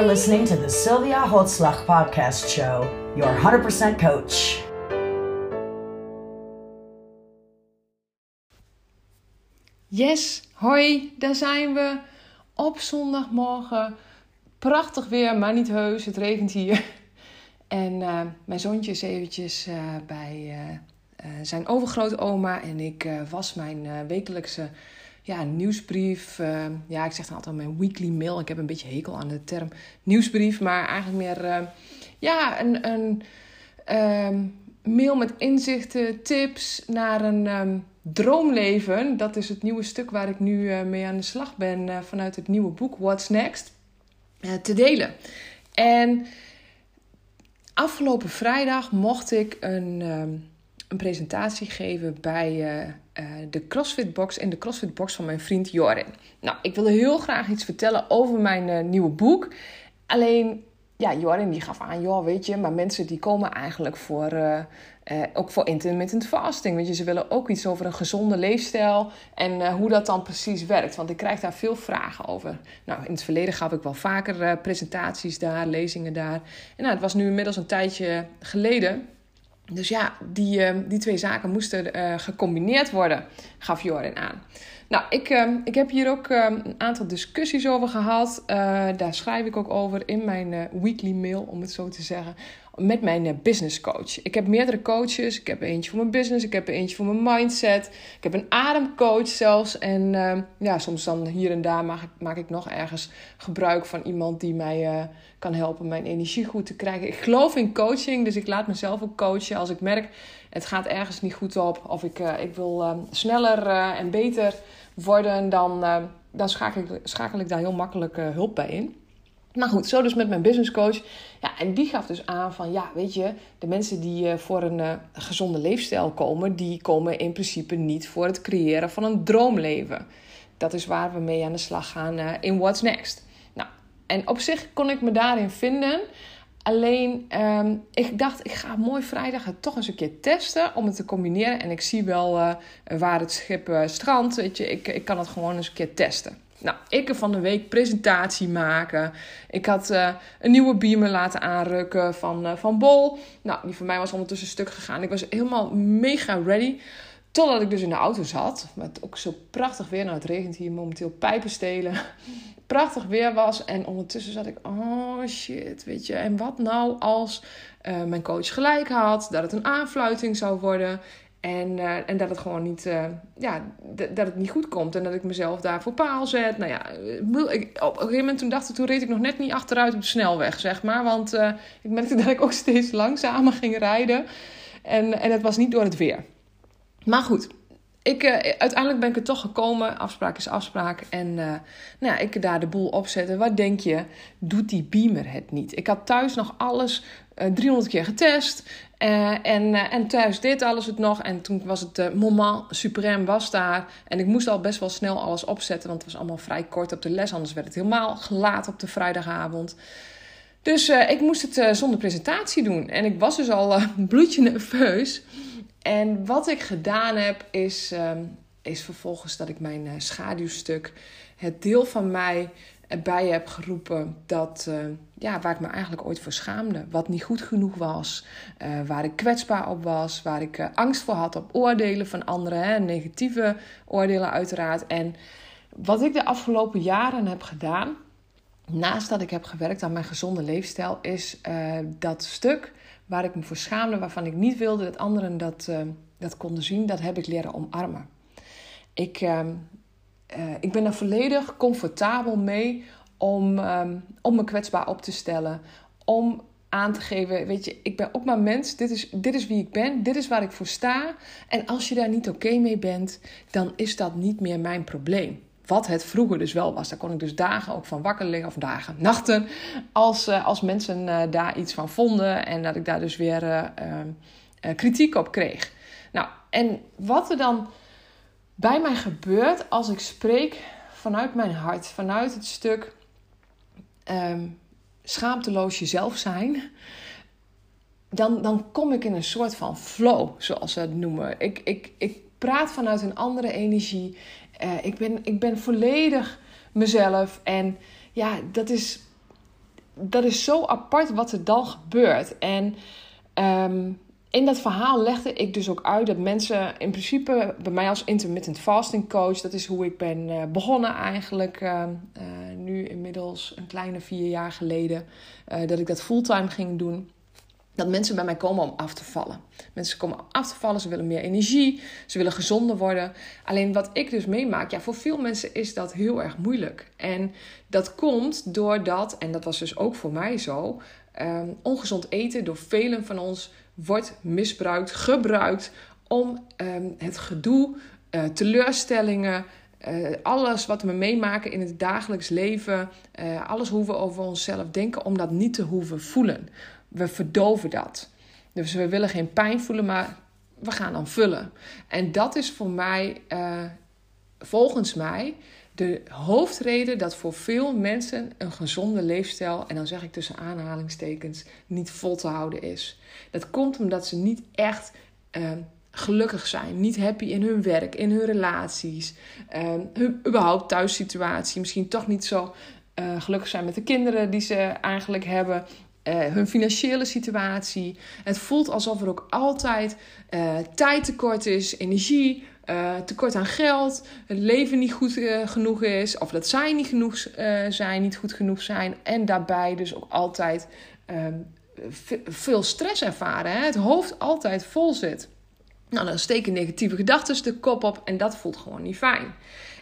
You're listening to the Sylvia Holtzlach Podcast Show, your 100% coach. Yes, hoi, daar zijn we op zondagmorgen. Prachtig weer, maar niet heus, het regent hier. En uh, mijn zoontje is eventjes uh, bij uh, zijn overgrote oma en ik was mijn wekelijkse ja, nieuwsbrief. ja, ik zeg dan altijd mijn weekly mail. Ik heb een beetje hekel aan de term nieuwsbrief, maar eigenlijk meer ja, een, een um, mail met inzichten, tips naar een droomleven. Dat is het nieuwe stuk waar ik nu mee aan de slag ben vanuit het nieuwe boek What's Next te delen. En afgelopen vrijdag mocht ik een, een presentatie geven bij uh, uh, de CrossFit Box in de CrossFit Box van mijn vriend Jorin. Nou, ik wilde heel graag iets vertellen over mijn uh, nieuwe boek. Alleen ja, Jorin die gaf aan, joh, weet je, maar mensen die komen eigenlijk voor, ook voor intermittent fasting. Weet je, ze willen ook iets over een gezonde leefstijl en hoe dat dan precies werkt. Want ik krijg daar veel vragen over. Nou, in het verleden gaf ik wel vaker presentaties daar, lezingen daar. En nou, het was nu inmiddels een tijdje geleden. Dus ja, die, die twee zaken moesten gecombineerd worden, gaf Jorin aan. Nou, ik, uh, ik heb hier ook uh, een aantal discussies over gehad. Uh, daar schrijf ik ook over in mijn uh, weekly mail, om het zo te zeggen. Met mijn business coach. Ik heb meerdere coaches. Ik heb eentje voor mijn business. Ik heb eentje voor mijn mindset. Ik heb een ademcoach zelfs. En ehm, ja, soms dan hier en daar maak ik, nog ergens gebruik van iemand die mij kan helpen mijn energie goed te krijgen. Ik geloof in coaching, dus ik laat mezelf ook coachen. Als ik merk, het gaat ergens niet goed op. Of ik, ik wil ehm, sneller en beter worden, dan, dan schakel, ik, schakel ik daar heel makkelijk hulp bij in. Maar goed, zo dus met mijn business coach. Ja, en die gaf dus aan van, ja, weet je, de mensen die uh, voor een gezonde leefstijl komen, die komen in principe niet voor het creëren van een droomleven. Dat is waar we mee aan de slag gaan in What's Next. Nou, en op zich kon ik me daarin vinden. Alleen, um, ik dacht, ik ga mooi vrijdag het toch eens een keer testen om het te combineren. En ik zie wel waar het schip strandt. Weet je, ik, ik kan het gewoon eens een keer testen. Nou, ik er van de week presentatie maken. Ik had uh, een nieuwe beamer laten aanrukken van, van Bol. Nou, die van mij was ondertussen stuk gegaan. Ik was helemaal mega ready. Totdat ik dus in de auto zat. Met ook zo prachtig weer. Nou, het regent hier momenteel pijpen stelen prachtig weer was. En ondertussen zat ik, oh shit, weet je. En wat nou als uh, mijn coach gelijk had, dat het een aanfluiting zou worden. En, uh, en dat het gewoon niet, uh, ja, dat het niet goed komt. En dat ik mezelf daar voor paal zet. Nou ja, ik, op een gegeven moment toen dacht ik, toen reed ik nog net niet achteruit op de snelweg, zeg maar. Want ik merkte dat ik ook steeds langzamer ging rijden. En, en het was niet door het weer. Maar goed, ik, uh, uiteindelijk ben ik er toch gekomen. Afspraak is afspraak. En uh, nou ja, ik daar de boel opzetten. Wat denk je? Doet die beamer het niet? Ik had thuis nog alles uh, eh, 300 keer getest. en, en thuis deed alles het nog. En toen was het moment suprême was daar. En ik moest al best wel snel alles opzetten. Want het was allemaal vrij kort op de les. Anders werd het helemaal gelaat op de vrijdagavond. Dus ik moest het zonder presentatie doen. En ik was dus al bloedje nerveus. En wat ik gedaan heb, is, um, is vervolgens dat ik mijn uh, schaduwstuk, het deel van mij erbij heb geroepen dat, uh, ja, waar ik me eigenlijk ooit voor schaamde. Wat niet goed genoeg was, uh, waar ik kwetsbaar op was, waar ik angst voor had op oordelen van anderen, hè, negatieve oordelen uiteraard. En wat ik de afgelopen jaren heb gedaan, naast dat ik heb gewerkt aan mijn gezonde leefstijl, is dat stuk waar ik me voor schaamde, waarvan ik niet wilde dat anderen dat, uh, dat konden zien, dat heb ik leren omarmen. Ik, uh, uh, ik ben er volledig comfortabel mee om, um, om me kwetsbaar op te stellen. Om aan te geven, weet je, ik ben ook maar mens. Dit is, dit is wie ik ben. Dit is waar ik voor sta. En als je daar niet oké mee bent, dan is dat niet meer mijn probleem. Wat het vroeger dus wel was. Daar kon ik dus dagen ook van wakker liggen, of dagen, nachten. Als, uh, als mensen uh, daar iets van vonden en dat ik daar dus weer uh, kritiek op kreeg. Nou, en wat er dan bij mij gebeurt als ik spreek vanuit mijn hart, vanuit het stuk um, schaamteloos jezelf zijn. Dan, dan kom ik in een soort van flow, zoals ze het noemen. Ik, ik, ik praat vanuit een andere energie. Uh, ik, ben, ik ben volledig mezelf. En ja, dat is. dat is zo apart wat er dan gebeurt. En ehm, in dat verhaal legde ik dus ook uit dat mensen in principe bij mij als intermittent fasting coach, dat is hoe ik ben uh, begonnen eigenlijk, uh, uh, nu inmiddels een kleine vier jaar geleden, dat ik dat fulltime ging doen dat mensen bij mij komen om af te vallen. Mensen komen om af te vallen, ze willen meer energie, ze willen gezonder worden. Alleen wat ik dus meemaak, ja, voor veel mensen is dat heel erg moeilijk. En dat komt doordat, en dat was dus ook voor mij zo, um, ongezond eten door velen van ons wordt misbruikt, gebruikt om um, het gedoe, uh, teleurstellingen, uh, alles wat we meemaken in het dagelijks leven, uh, alles hoe we over onszelf denken, om dat niet te hoeven voelen we verdoven dat. Dus we willen geen pijn voelen, maar we gaan dan vullen. En dat is voor mij, uh, volgens mij, de hoofdreden dat voor veel mensen een gezonde leefstijl, en dan zeg ik tussen aanhalingstekens, niet vol te houden is. Dat komt omdat ze niet echt uh, gelukkig zijn, niet happy in hun werk, in hun relaties, uh, hun überhaupt thuissituatie, misschien toch niet zo gelukkig zijn met de kinderen die ze eigenlijk hebben. Uh, hun financiële situatie. Het voelt alsof er ook altijd uh, tijd tekort is, energie, uh, tekort aan geld, het leven niet goed genoeg is, of dat zij niet genoeg zijn, niet goed genoeg zijn. En daarbij dus ook altijd ehm, veel stress ervaren. Hè? Het hoofd altijd vol zit. Nou, dan steken negatieve gedachten de kop op en dat voelt gewoon niet fijn.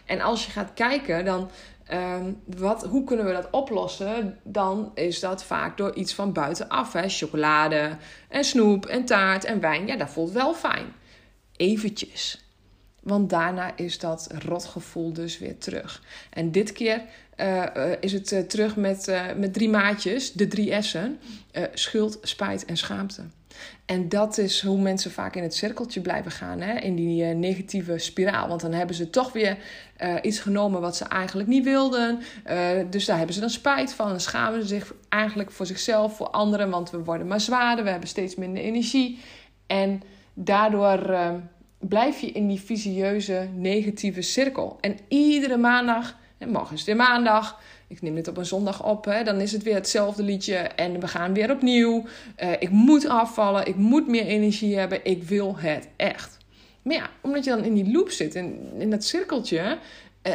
En als je gaat kijken, dan Um, wat, hoe kunnen we dat oplossen? Dan is dat vaak door iets van buitenaf. Hè? Chocolade en snoep en taart en wijn. Ja, dat voelt wel fijn. Eventjes. Want daarna is dat rotgevoel dus weer terug. En dit keer uh, uh, is het uh, terug met, met drie maatjes, de drie S'en. schuld, spijt en schaamte. En dat is hoe mensen vaak in het cirkeltje blijven gaan, hè? in die uh, negatieve spiraal. Want dan hebben ze toch weer uh, iets genomen wat ze eigenlijk niet wilden. Uh, dus daar hebben ze dan spijt van. En schamen ze zich eigenlijk voor zichzelf, voor anderen. Want we worden maar zwaarder, we hebben steeds minder energie. En daardoor blijf je in die visieuze negatieve cirkel. En iedere maandag, en morgen is weer maandag ik neem dit op een zondag op, hè, dan is het weer hetzelfde liedje en we gaan weer opnieuw. Uh, ik moet afvallen, ik moet meer energie hebben, ik wil het echt. Maar ja, omdat je dan in die loop zit, in, in dat cirkeltje,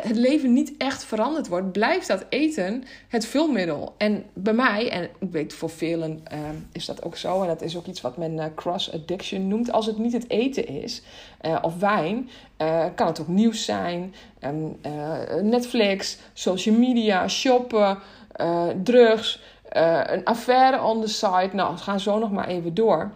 het leven niet echt veranderd wordt, blijft dat eten het vulmiddel. En bij mij, en ik weet voor velen uh, is dat ook zo, en dat is ook iets wat men uh, cross addiction noemt. Als het niet het eten is, of wijn, kan het ook nieuws zijn, um, Netflix, social media, shoppen, drugs, een affaire on the side. Nou, ga zo nog maar even door.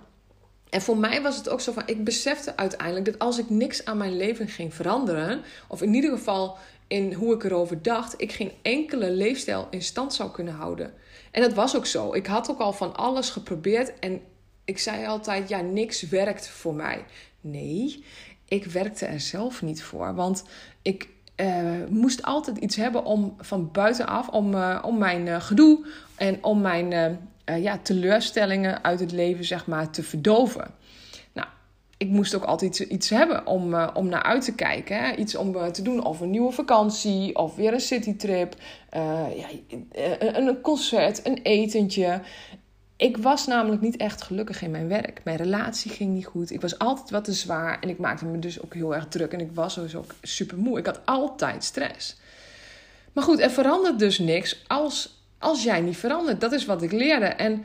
En voor mij was het ook zo van, ik besefte uiteindelijk dat als ik niks aan mijn leven ging veranderen, of in ieder geval in hoe ik erover dacht, ik geen enkele leefstijl in stand zou kunnen houden. En dat was ook zo. Ik had ook al van alles geprobeerd en ik zei altijd, ja, niks werkt voor mij. Nee, ik werkte er zelf niet voor, want ik uh, moest altijd iets hebben om van buitenaf, om, uh, om mijn uh, gedoe en om mijn uh, ja, teleurstellingen uit het leven zeg maar, te verdoven. Nou, ik moest ook altijd iets, hebben om, uh, om naar uit te kijken. Hè? Iets om uh, te doen, of een nieuwe vakantie, of weer een citytrip, ja, een, een concert, een etentje. Ik was namelijk niet echt gelukkig in mijn werk. Mijn relatie ging niet goed. Ik was altijd wat te zwaar en ik maakte me dus ook heel erg druk. En ik was dus ook super moe. Ik had altijd stress. Maar goed, er verandert dus niks als als jij niet verandert. Dat is wat ik leerde. En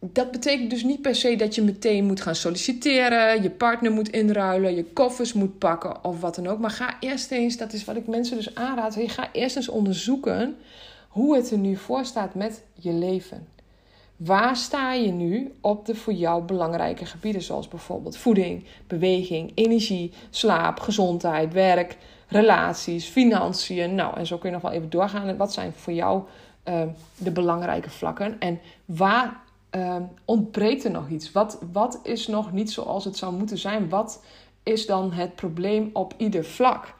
dat betekent dus niet per se dat je meteen moet gaan solliciteren, je partner moet inruilen, je koffers moet pakken of wat dan ook. Maar ga eerst eens, dat is wat ik mensen dus aanraad, je ga eerst eens onderzoeken hoe het er nu voor staat met je leven. Waar sta je nu op de voor jou belangrijke gebieden, zoals bijvoorbeeld voeding, beweging, energie, slaap, gezondheid, werk, relaties, financiën. Nou, en zo kun je nog wel even doorgaan. Wat zijn voor jou uh, de belangrijke vlakken. En waar uh, ontbreekt er nog iets? Wat, wat is nog niet zoals het zou moeten zijn? Wat is dan het probleem op ieder vlak?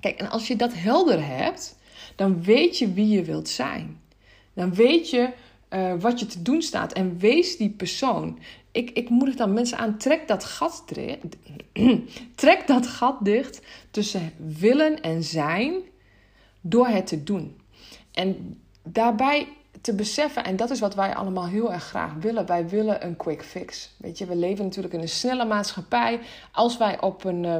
Kijk, en als je dat helder hebt, dan weet je wie je wilt zijn. Dan weet je uh, wat je te doen staat en wees die persoon. Ik, ik moedig dan mensen aan, trek dat, gat trek dat gat dicht tussen willen en zijn door het te doen. En daarbij te beseffen, en dat is wat wij allemaal heel erg graag willen. Wij willen een quick fix. Weet je, we leven natuurlijk in een snelle maatschappij. Als wij op een. Uh,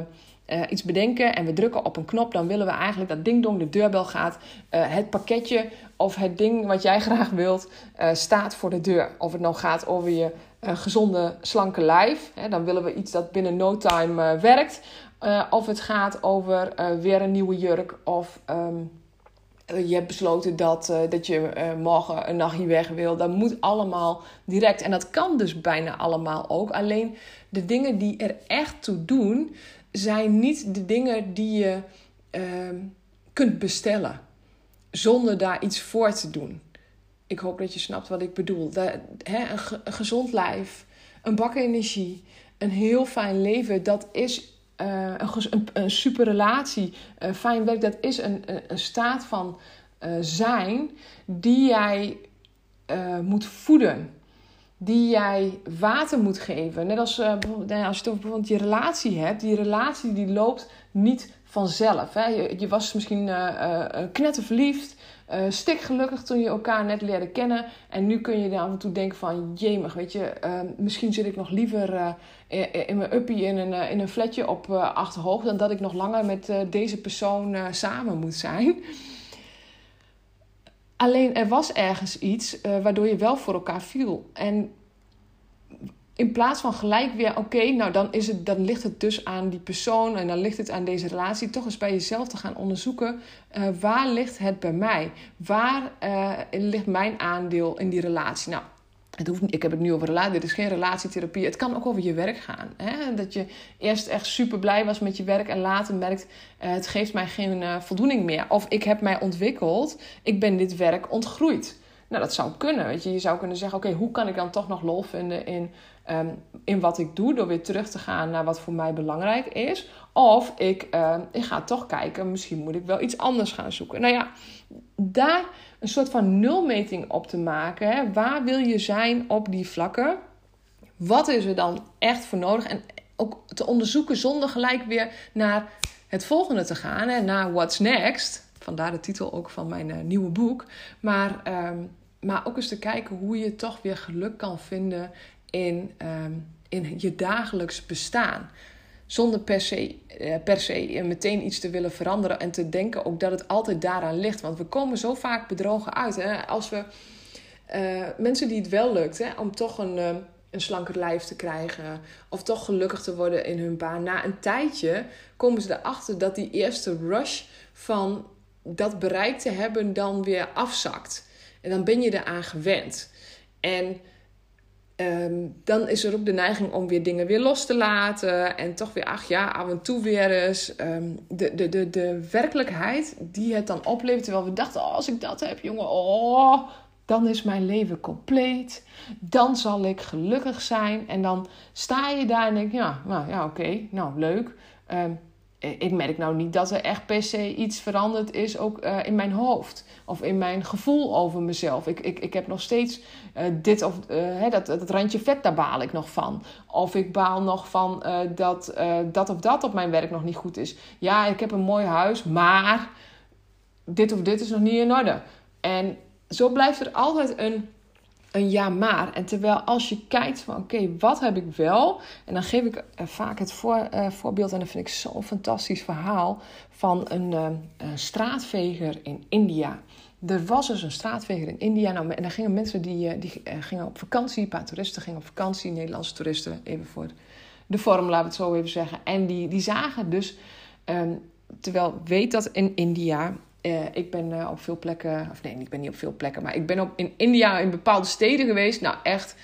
uh, iets bedenken en we drukken op een knop, dan willen we eigenlijk dat ding-dong de deurbel gaat. Uh, het pakketje of het ding wat jij graag wilt staat voor de deur. Of het nou gaat over je gezonde, slanke lijf, hè, dan willen we iets dat binnen no time werkt. of het gaat over weer een nieuwe jurk of. Um, eh, je hebt besloten dat, uh, dat je uh, morgen een nachtje weg wil. Dat moet allemaal direct. En dat kan dus bijna allemaal ook. Alleen de dingen die er echt toe doen, zijn niet de dingen die je uh, kunt bestellen. Zonder daar iets voor te doen. Ik hoop dat je snapt wat ik bedoel. Dat, hè, een, een gezond lijf, een bak energie, een heel fijn leven, dat is uh, een, een, super relatie, uh, fijn werk, dat is een, een staat van uh, zijn die jij moet voeden. Die jij water moet geven. Net als nou ja, als je het bijvoorbeeld je relatie hebt. Die relatie die loopt niet vanzelf. Hè? Je, je was misschien knetterverliefd. Uh, stik gelukkig toen je elkaar net leerde kennen. En nu kun je er af en toe denken van... Jemig, weet je, uh, misschien zit ik nog liever uh, in mijn uppie in een, in een flatje op Achterhoog... dan dat ik nog langer met deze persoon samen moet zijn. Alleen er was ergens iets waardoor je wel voor elkaar viel. En in plaats van gelijk weer, oké, nou dan, is het, dan ligt het dus aan die persoon en dan ligt het aan deze relatie, toch eens bij jezelf te gaan onderzoeken, uh, waar ligt het bij mij? Waar uh, ligt mijn aandeel in die relatie? Nou, het hoeft niet, ik heb het nu over relatie, dit is geen relatietherapie. Het kan ook over je werk gaan. Hè? Dat je eerst echt super blij was met je werk en later merkt, uh, het geeft mij geen voldoening meer. Of ik heb mij ontwikkeld, ik ben dit werk ontgroeid. Nou, dat zou kunnen. Je zou kunnen zeggen: oké, hoe kan ik dan toch nog lol vinden in, um, in wat ik doe, door weer terug te gaan naar wat voor mij belangrijk is. Of ik, uh, ik ga toch kijken, misschien moet ik wel iets anders gaan zoeken. Nou ja, daar een soort van nulmeting op te maken. Hè. Waar wil je zijn op die vlakken? Wat is er dan echt voor nodig? En ook te onderzoeken zonder gelijk weer naar het volgende te gaan, hè, naar what's next. Vandaar de titel ook van mijn uh, nieuwe boek. Maar um, maar ook eens te kijken hoe je toch weer geluk kan vinden in, um, in je dagelijks bestaan. Zonder per se, uh, per se meteen iets te willen veranderen en te denken ook dat het altijd daaraan ligt. Want we komen zo vaak bedrogen uit. Hè? Als we uh, mensen die het wel lukt hè, om toch een, uh, een slanker lijf te krijgen of toch gelukkig te worden in hun baan, na een tijdje komen ze erachter dat die eerste rush van dat bereikt te hebben dan weer afzakt. En dan ben je eraan gewend. En um, dan is er ook de neiging om weer dingen weer los te laten. En toch weer, ach ja, af en toe weer eens. Um, de, de, de, de werkelijkheid die het dan oplevert. Terwijl we dachten, oh, als ik dat heb, jongen, oh, dan is mijn leven compleet. Dan zal ik gelukkig zijn. En dan sta je daar en denk, ja, nou ja, oké, nou leuk. Um, ik merk nou niet dat er echt per se iets veranderd is, ook uh, in mijn hoofd. Of in mijn gevoel over mezelf. Ik, ik, ik heb nog steeds uh, dit of uh, dat, dat randje vet, daar baal ik nog van. Of ik baal nog van dat dat of dat op mijn werk nog niet goed is. Ja, ik heb een mooi huis, maar dit of dit is nog niet in orde. En zo blijft er altijd een een ja maar. En terwijl als je kijkt van oké, wat heb ik wel? En dan geef ik uh, vaak het voor, uh, voorbeeld, en dat vind ik zo'n fantastisch verhaal, van een, uh, straatveger in India. Er was dus een straatveger in India. Nou, en daar gingen mensen die, die gingen op vakantie, een paar toeristen gingen op vakantie, Nederlandse toeristen, even voor de vorm, laten we het zo even zeggen. En die, die zagen dus, um, terwijl weet dat in India uh, ik ben uh, op veel plekken, of nee, ik ben niet op veel plekken, maar ik ben op, in India in bepaalde steden geweest. Nou, echt,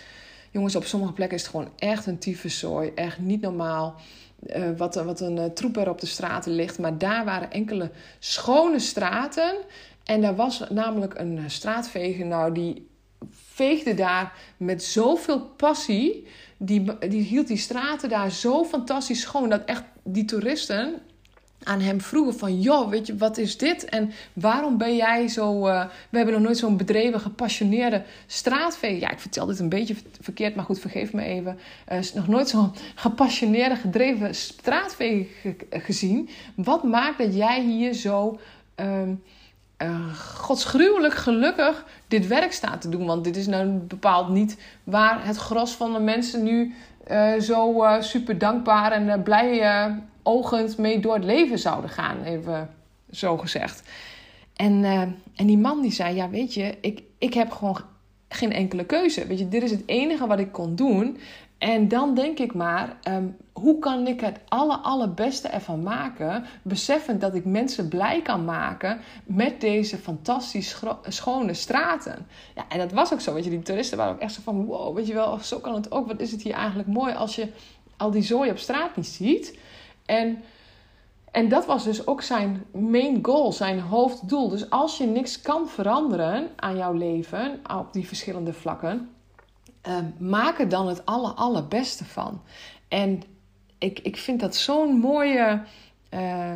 jongens, op sommige plekken is het gewoon echt een tyfuszooi. Echt niet normaal. Uh, wat, wat een troep er op de straten ligt. Maar daar waren enkele schone straten. En daar was namelijk een straatveger, nou, die veegde daar met zoveel passie. Die, die hield die straten daar zo fantastisch schoon dat echt die toeristen aan hem vroegen van... joh, weet je, wat is dit? En waarom ben jij zo... Uh, we hebben nog nooit zo'n bedreven, gepassioneerde straatveger... Ja, ik vertel dit een beetje verkeerd, maar goed, vergeef me even. Uh, nog nooit zo'n gepassioneerde, gedreven straatveger gezien. Wat maakt dat jij hier zo... Um, uh, godsgruwelijk gelukkig dit werk staat te doen. Want dit is nou bepaald niet waar het gros van de mensen nu uh, zo uh, super dankbaar en blij ogend mee door het leven zouden gaan. Even zo gezegd. En, en die man die zei, ja weet je, ik, ik heb gewoon geen enkele keuze. Weet je, dit is het enige wat ik kon doen. En dan denk ik maar, ehm, hoe kan ik het aller, allerbeste ervan maken? Beseffend dat ik mensen blij kan maken met deze fantastisch schone straten. Ja, en dat was ook zo. Weet je, die toeristen waren ook echt zo van, wow, weet je wel, zo kan het ook. Wat is het hier eigenlijk mooi als je al die zooi op straat niet ziet. En, en dat was dus ook zijn main goal, zijn hoofddoel. Dus als je niks kan veranderen aan jouw leven, op die verschillende vlakken uh, maak er dan het aller, allerbeste van. En ik, ik vind dat zo'n mooie, uh,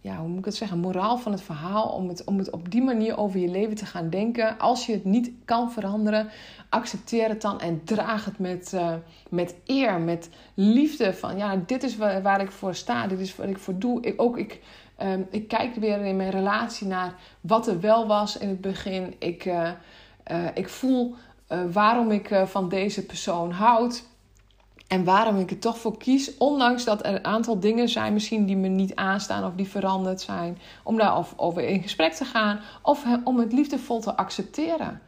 ja, hoe moet ik het zeggen, moraal van het verhaal. Om het, om het op die manier over je leven te gaan denken. Als je het niet kan veranderen, accepteer het dan en draag het met, uh, met eer, met liefde. Van ja, dit is waar, waar, ik voor sta, dit is wat ik voor doe. Ik, ook ik. Um, ik kijk weer in mijn relatie naar wat er wel was in het begin. Ik, uh, ik voel uh, waarom ik uh, van deze persoon houd. En waarom ik er toch voor kies, ondanks dat er een aantal dingen zijn misschien die me niet aanstaan of die veranderd zijn, om daar over in gesprek te gaan of om het liefdevol te accepteren.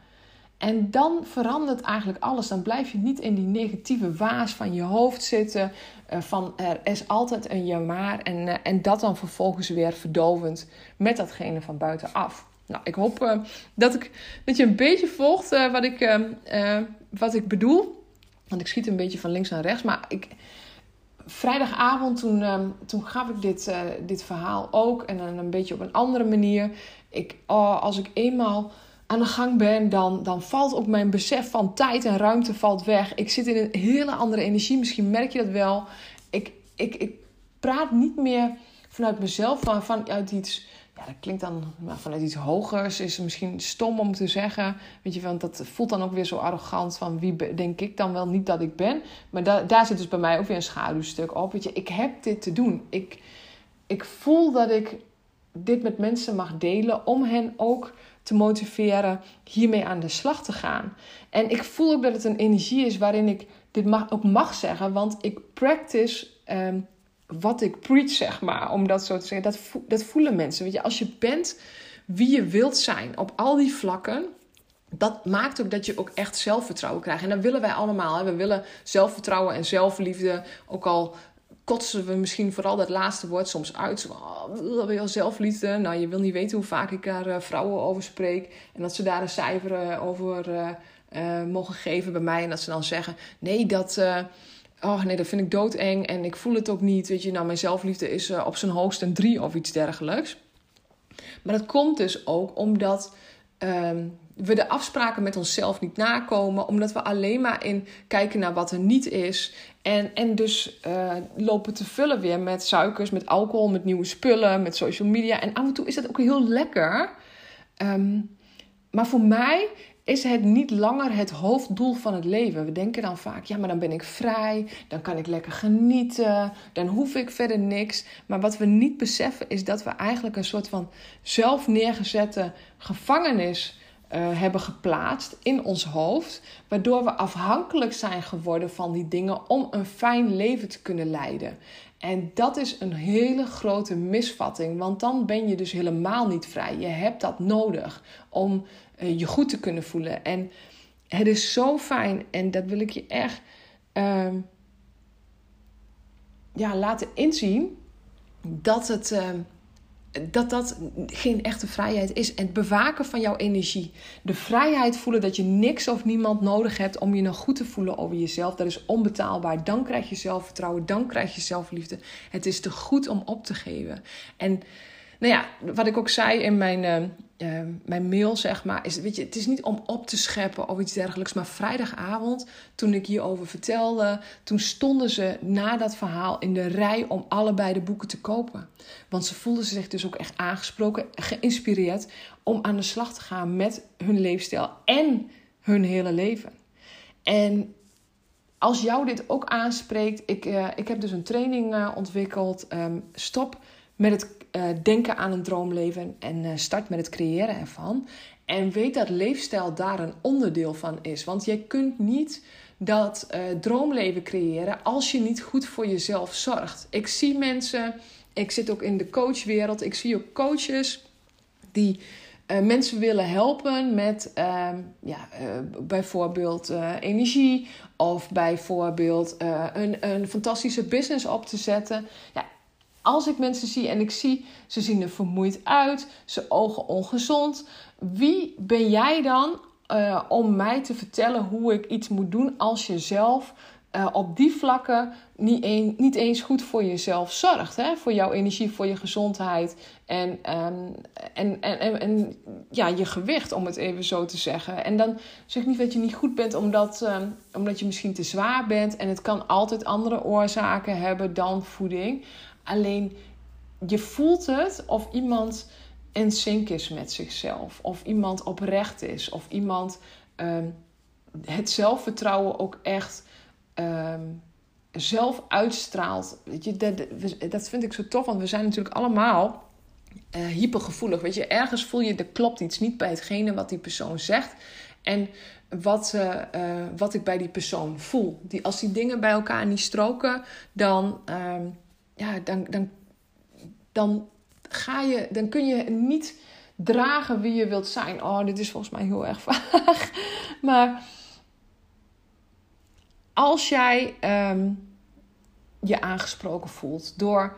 En dan verandert eigenlijk alles. Dan blijf je niet in die negatieve waas van je hoofd zitten. Van er is altijd een ja maar. En, en dat dan vervolgens weer verdovend met datgene van buitenaf. Nou, ik hoop uh, dat, ik, dat je een beetje volgt uh, wat, ik, uh, wat ik bedoel. Want ik schiet een beetje van links naar rechts. Maar ik, vrijdagavond toen, toen gaf ik dit, dit verhaal ook. En dan een beetje op een andere manier. Ik, oh, als ik eenmaal aan de gang ben, dan, dan valt ook mijn besef van tijd en ruimte valt weg. Ik zit in een hele andere energie. Misschien merk je dat wel. Ik, ik, ik praat niet meer vanuit mezelf, maar vanuit iets ja, dat klinkt dan vanuit iets hogers. Is misschien stom om te zeggen. Weet je, want dat voelt dan ook weer zo arrogant. Van wie denk ik dan wel niet dat ik ben. Maar da daar zit dus bij mij ook weer een schaduwstuk op. Weet je, ik heb dit te doen. Ik, ik voel dat ik dit met mensen mag delen. Om hen ook te motiveren hiermee aan de slag te gaan. En ik voel ook dat het een energie is waarin ik dit mag, ook mag zeggen. Want ik practice um, wat ik preach, zeg maar. Om dat zo te zeggen. Dat, dat voelen mensen. Weet je, als je bent wie je wilt zijn op al die vlakken. Dat maakt ook dat je ook echt zelfvertrouwen krijgt. En dat willen wij allemaal. We willen zelfvertrouwen en zelfliefde. Ook al kotsen we misschien vooral dat laatste woord soms uit. Zo, oh, je zelfliefde? Nou, je wil niet weten hoe vaak ik daar uh, vrouwen over spreek. En dat ze daar een cijfer uh, over uh, mogen geven bij mij. En dat ze dan zeggen: nee, dat Oh nee, dat vind ik doodeng en ik voel het ook niet. Weet je, nou, mijn zelfliefde is uh, op zijn hoogst een drie of iets dergelijks. Maar dat komt dus ook omdat um, we de afspraken met onszelf niet nakomen. Omdat we alleen maar in kijken naar wat er niet is. En, en dus uh, lopen te vullen weer met suikers, met alcohol, met nieuwe spullen, met social media. En af en toe is dat ook heel lekker. Um, maar voor mij is het niet langer het hoofddoel van het leven. We denken dan vaak, ja, maar dan ben ik vrij, dan kan ik lekker genieten, dan hoef ik verder niks. Maar wat we niet beseffen is dat we eigenlijk een soort van zelf neergezette gevangenis uh, hebben geplaatst in ons hoofd, waardoor we afhankelijk zijn geworden van die dingen om een fijn leven te kunnen leiden. En dat is een hele grote misvatting, want dan ben je dus helemaal niet vrij. Je hebt dat nodig om uh, je goed te kunnen voelen. En het is zo fijn en dat wil ik je echt uh, ja, laten inzien dat het. Uh, dat dat geen echte vrijheid is. En het bewaken van jouw energie. De vrijheid voelen dat je niks of niemand nodig hebt om je nog goed te voelen over jezelf. Dat is onbetaalbaar. Dan krijg je zelfvertrouwen. Dan krijg je zelfliefde. Het is te goed om op te geven. En nou ja, wat ik ook zei in mijn, uh, mijn mail, zeg maar, is: weet je, het is niet om op te scheppen of iets dergelijks. Maar vrijdagavond, toen ik hierover vertelde, toen stonden ze na dat verhaal in de rij om allebei de boeken te kopen. Want ze voelden zich dus ook echt aangesproken, geïnspireerd om aan de slag te gaan met hun leefstijl en hun hele leven. En als jou dit ook aanspreekt, ik, uh, ik heb dus een training uh, ontwikkeld. Um, stop met het uh, denken aan een droomleven en uh, start met het creëren ervan. En weet dat leefstijl daar een onderdeel van is. Want je kunt niet dat uh, droomleven creëren als je niet goed voor jezelf zorgt. Ik zie mensen, ik zit ook in de coachwereld, ik zie ook coaches die mensen willen helpen met uh, ja, bijvoorbeeld energie of bijvoorbeeld een, een fantastische business op te zetten. Ja, als ik mensen zie en ik zie ze zien er vermoeid uit, ze ogen ongezond, wie ben jij dan om mij te vertellen hoe ik iets moet doen als je zelf uh, op die vlakken niet, niet eens goed voor jezelf zorgt. Hè? Voor jouw energie, voor je gezondheid en, um, en, en, en, en, ja, je gewicht, om het even zo te zeggen. En dan zeg niet dat je niet goed bent omdat, um, omdat je misschien te zwaar bent. En het kan altijd andere oorzaken hebben dan voeding. Alleen je voelt het of iemand in sync is met zichzelf. Of iemand oprecht is. Of iemand um, het zelfvertrouwen ook echt um, zelf uitstraalt. Weet je, dat, dat vind ik zo tof, want we zijn natuurlijk allemaal uh, hypergevoelig. Weet je, ergens voel je er klopt iets niet bij hetgene wat die persoon zegt. En wat, uh, uh, wat ik bij die persoon voel. Die, als die dingen bij elkaar niet stroken, dan, um, ja, dan, dan, dan, ga je, dan kun je niet dragen wie je wilt zijn. Oh, dit is volgens mij heel erg vaag. Maar als jij um, je aangesproken voelt door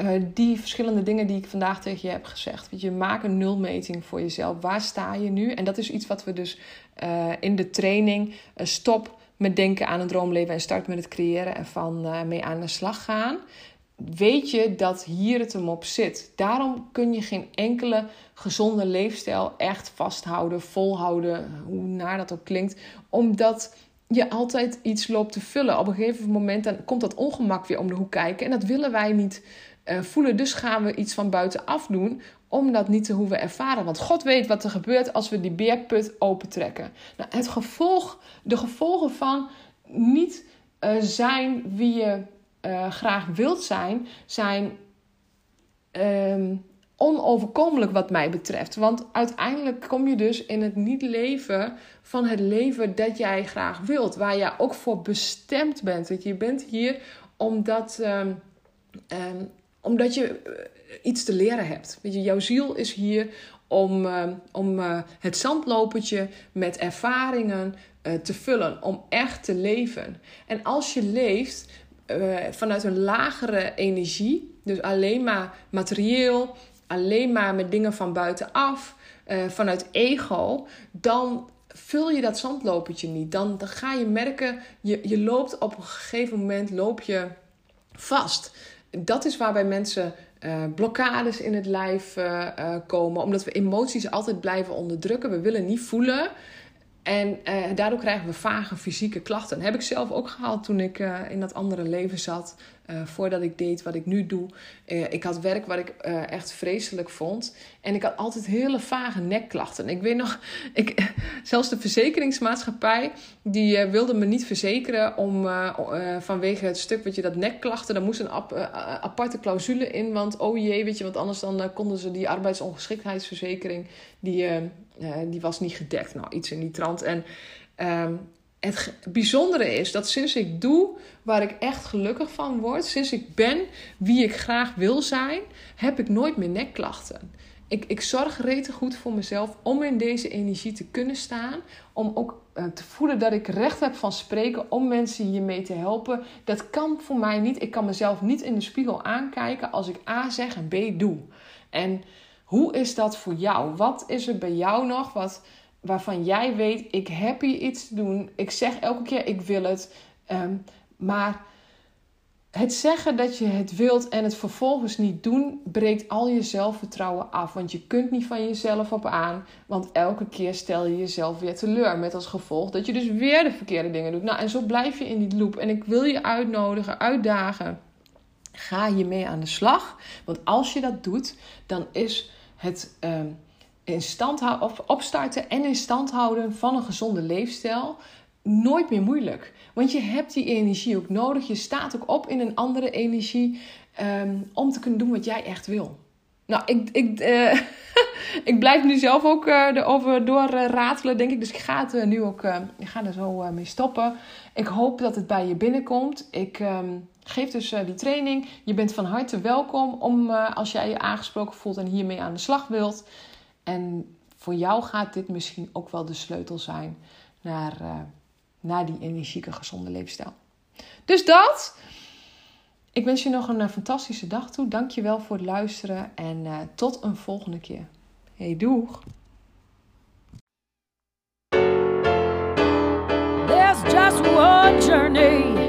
uh, die verschillende dingen die ik vandaag tegen je heb gezegd. Je, maak een nulmeting voor jezelf. Waar sta je nu? En dat is iets wat we dus uh, in de training uh, stop met denken aan een droomleven en start met het creëren ervan mee aan de slag gaan. Weet je dat hier het hem op zit. Daarom kun je geen enkele gezonde leefstijl echt vasthouden, volhouden, hoe naar dat ook klinkt. Omdat je altijd iets loopt te vullen. Op een gegeven moment dan komt dat ongemak weer om de hoek kijken. En dat willen wij niet uh, voelen. Dus gaan we iets van buitenaf doen om dat niet te hoeven ervaren. Want God weet wat er gebeurt als we die beerput opentrekken. Nou, het gevolg, de gevolgen van niet uh, zijn wie je uh, graag wilt zijn, zijn um, onoverkomelijk wat mij betreft. Want uiteindelijk kom je dus in het niet leven van het leven dat jij graag wilt. Waar jij ook voor bestemd bent. Dat je bent hier omdat, um, um, omdat je eh, iets te leren hebt. Weet je, jouw ziel is hier om, om uh, het zandlopertje met ervaringen te vullen. Om echt te leven. En als je leeft vanuit een lagere energie, dus alleen maar materieel, alleen maar met dingen van buitenaf, uh, vanuit ego, dan vul je dat zandlopertje niet. Dan, ga je merken, je, je loopt op een gegeven moment loop je vast. Dat is waarbij mensen uh, blokkades in het lijf komen, omdat we emoties altijd blijven onderdrukken. We willen niet voelen. En uh, daardoor krijgen we vage fysieke klachten. Heb ik zelf ook gehad toen ik uh, in dat andere leven zat. Uh, voordat ik deed wat ik nu doe. ik had werk wat ik echt vreselijk vond. En ik had altijd hele vage nekklachten. Ik weet nog, ik, zelfs de verzekeringsmaatschappij... die wilde me niet verzekeren om, vanwege het stuk... wat je dat nekklachten, daar moest een ap, aparte clausule in. Want oh jee, weet je, want anders dan konden ze die arbeidsongeschiktheidsverzekering... die uh, die was niet gedekt. Nou, iets in die trant. En um, het bijzondere is dat sinds ik doe waar ik echt gelukkig van word, sinds ik ben wie ik graag wil zijn, heb ik nooit meer nekklachten. Ik, ik zorg rete goed voor mezelf om in deze energie te kunnen staan. Om ook uh, te voelen dat ik recht heb van spreken om mensen hiermee te helpen. Dat kan voor mij niet. Ik kan mezelf niet in de spiegel aankijken als ik A zeg en B doe. En hoe is dat voor jou? Wat is er bij jou nog wat, waarvan jij weet, ik heb hier iets te doen. Ik zeg elke keer, ik wil het. Um, maar het zeggen dat je het wilt en het vervolgens niet doen, breekt al je zelfvertrouwen af. Want je kunt niet van jezelf op aan. Want elke keer stel je jezelf weer teleur. Met als gevolg dat je dus weer de verkeerde dingen doet. Nou, en zo blijf je in die loop. En ik wil je uitnodigen, uitdagen. Ga hiermee aan de slag. Want als je dat doet, dan is het um, in stand houden, of opstarten en in stand houden van een gezonde leefstijl nooit meer moeilijk. Want je hebt die energie ook nodig. Je staat ook op in een andere energie um, om te kunnen doen wat jij echt wil. nou, ik, ik, uh, ik blijf nu zelf ook uh, erover door ratelen, denk ik. Dus ik ga het nu ook ik ga er zo mee stoppen. Ik hoop dat het bij je binnenkomt. Ik um, geef dus die training. Je bent van harte welkom om als jij je aangesproken voelt en hiermee aan de slag wilt. En voor jou gaat dit misschien ook wel de sleutel zijn naar, naar die energieke, gezonde leefstijl. Dus dat. Ik wens je nog een fantastische dag toe. Dank je wel voor het luisteren en tot een volgende keer. Hey, doeg! There's just one journey